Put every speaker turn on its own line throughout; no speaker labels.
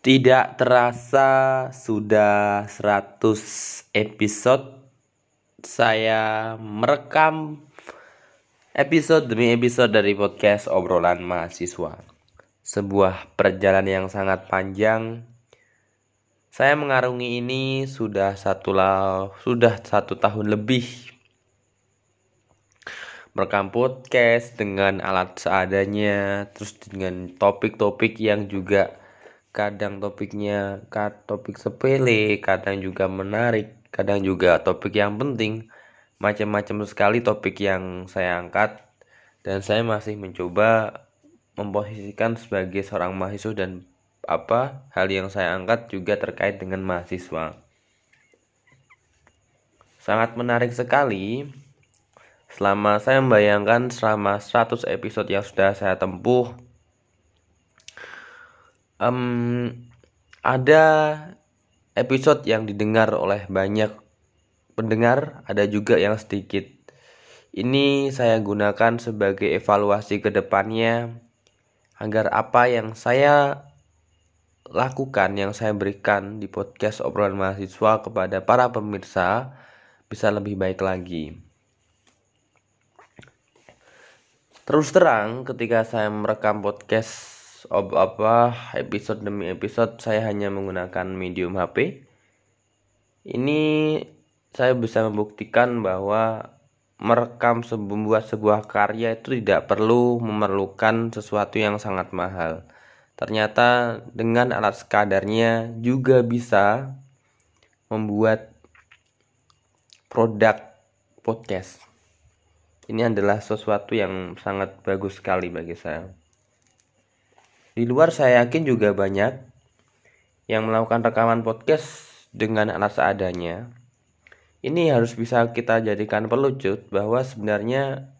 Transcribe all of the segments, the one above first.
Tidak terasa sudah 100 episode saya merekam episode demi episode dari podcast obrolan mahasiswa. Sebuah perjalanan yang sangat panjang. Saya mengarungi ini sudah satu lah, sudah satu tahun lebih merekam podcast dengan alat seadanya, terus dengan topik-topik yang juga kadang topiknya topik sepele kadang juga menarik kadang juga topik yang penting. Macam-macam sekali topik yang saya angkat dan saya masih mencoba memposisikan sebagai seorang mahasiswa dan apa hal yang saya angkat juga terkait dengan mahasiswa. Sangat menarik sekali. Selama saya membayangkan selama 100 episode yang sudah saya tempuh um, ada episode yang didengar oleh banyak pendengar, ada juga yang sedikit. Ini saya gunakan sebagai evaluasi ke depannya agar apa yang saya lakukan, yang saya berikan di podcast obrolan mahasiswa kepada para pemirsa bisa lebih baik lagi. Terus terang ketika saya merekam podcast ob apa episode demi episode saya hanya menggunakan medium HP. Ini saya bisa membuktikan bahwa merekam membuat sebuah karya itu tidak perlu memerlukan sesuatu yang sangat mahal. Ternyata dengan alat sekadarnya juga bisa membuat produk podcast. Ini adalah sesuatu yang sangat bagus sekali bagi saya. Di luar saya yakin juga banyak yang melakukan rekaman podcast dengan alat seadanya. Ini harus bisa kita jadikan pelucut bahwa sebenarnya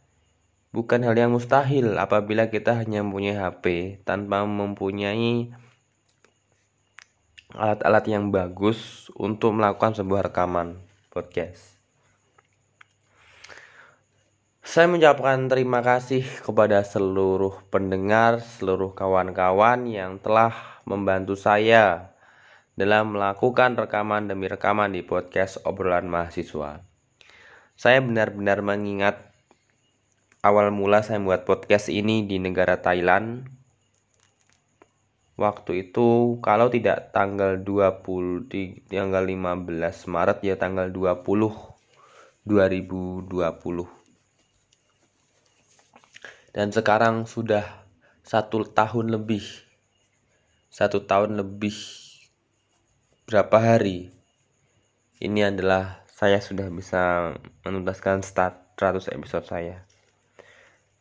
bukan hal yang mustahil apabila kita hanya mempunyai HP tanpa mempunyai alat-alat yang bagus untuk melakukan sebuah rekaman podcast. Saya mengucapkan terima kasih kepada seluruh pendengar, seluruh kawan-kawan yang telah membantu saya dalam melakukan rekaman demi rekaman di podcast obrolan mahasiswa. Saya benar-benar mengingat awal mula saya membuat podcast ini di negara Thailand. Waktu itu kalau tidak tanggal 20 di tanggal 15 Maret ya tanggal 20 2020 dan sekarang sudah satu tahun lebih satu tahun lebih berapa hari? Ini adalah saya sudah bisa menuntaskan start 100 episode saya.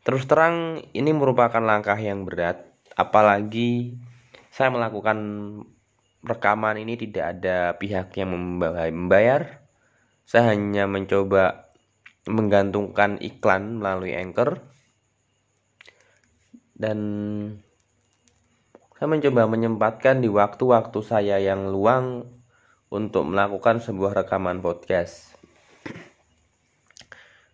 Terus terang ini merupakan langkah yang berat apalagi saya melakukan rekaman ini tidak ada pihak yang membayar. Saya hanya mencoba menggantungkan iklan melalui anchor dan saya mencoba menyempatkan di waktu-waktu saya yang luang untuk melakukan sebuah rekaman podcast.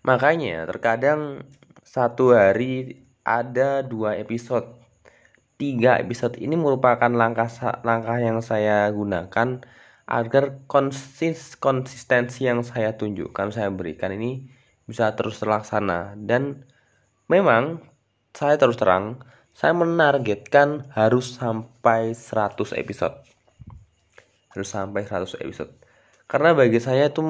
Makanya terkadang satu hari ada dua episode. Tiga episode ini merupakan langkah langkah yang saya gunakan agar konsis konsistensi yang saya tunjukkan saya berikan ini bisa terus terlaksana dan memang saya terus terang, saya menargetkan harus sampai 100 episode. Harus sampai 100 episode. Karena bagi saya itu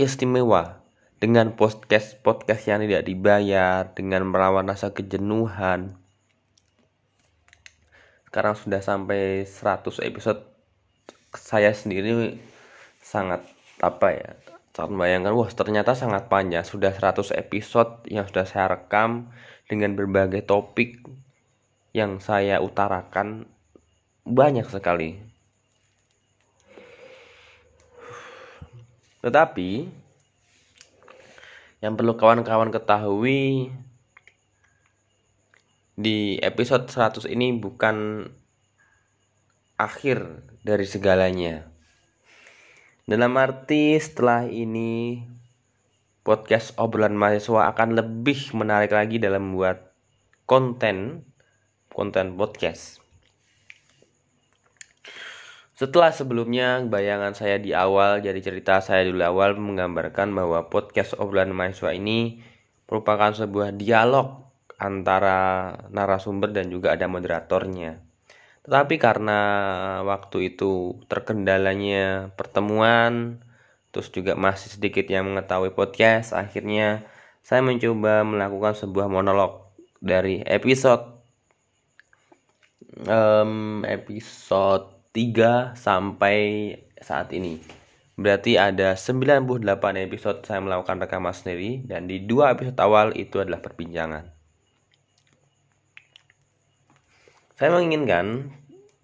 istimewa dengan podcast-podcast yang tidak dibayar, dengan melawan rasa kejenuhan. Sekarang sudah sampai 100 episode saya sendiri sangat apa ya sangat membayangkan wah ternyata sangat panjang sudah 100 episode yang sudah saya rekam dengan berbagai topik yang saya utarakan banyak sekali. Tetapi yang perlu kawan-kawan ketahui di episode 100 ini bukan akhir dari segalanya. Dalam arti setelah ini podcast obrolan mahasiswa akan lebih menarik lagi dalam membuat konten konten podcast. Setelah sebelumnya bayangan saya di awal jadi cerita saya di awal menggambarkan bahwa podcast obrolan mahasiswa ini merupakan sebuah dialog antara narasumber dan juga ada moderatornya. Tetapi karena waktu itu terkendalanya pertemuan, terus juga masih sedikit yang mengetahui podcast, akhirnya saya mencoba melakukan sebuah monolog dari episode um, episode 3 sampai saat ini. Berarti ada 98 episode saya melakukan rekaman sendiri dan di dua episode awal itu adalah perbincangan. Saya menginginkan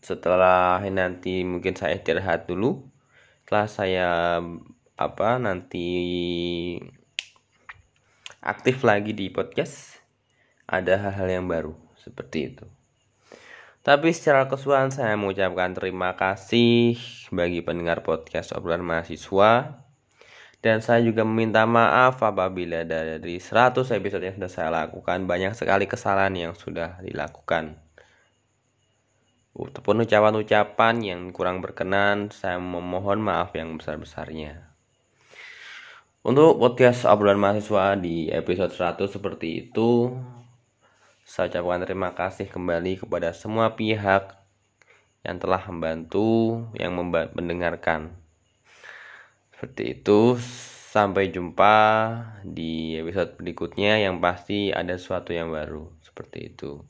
setelah nanti mungkin saya istirahat dulu. Setelah saya apa nanti aktif lagi di podcast ada hal-hal yang baru seperti itu. Tapi secara keseluruhan saya mengucapkan terima kasih bagi pendengar podcast obrolan mahasiswa dan saya juga meminta maaf apabila dari 100 episode yang sudah saya lakukan banyak sekali kesalahan yang sudah dilakukan. Ataupun ucapan-ucapan yang kurang berkenan, saya memohon maaf yang besar-besarnya. Untuk podcast obrolan mahasiswa di episode 100 seperti itu, saya ucapkan terima kasih kembali kepada semua pihak yang telah membantu, yang mendengarkan. Seperti itu, sampai jumpa di episode berikutnya yang pasti ada sesuatu yang baru. Seperti itu.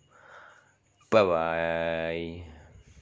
Bye bye.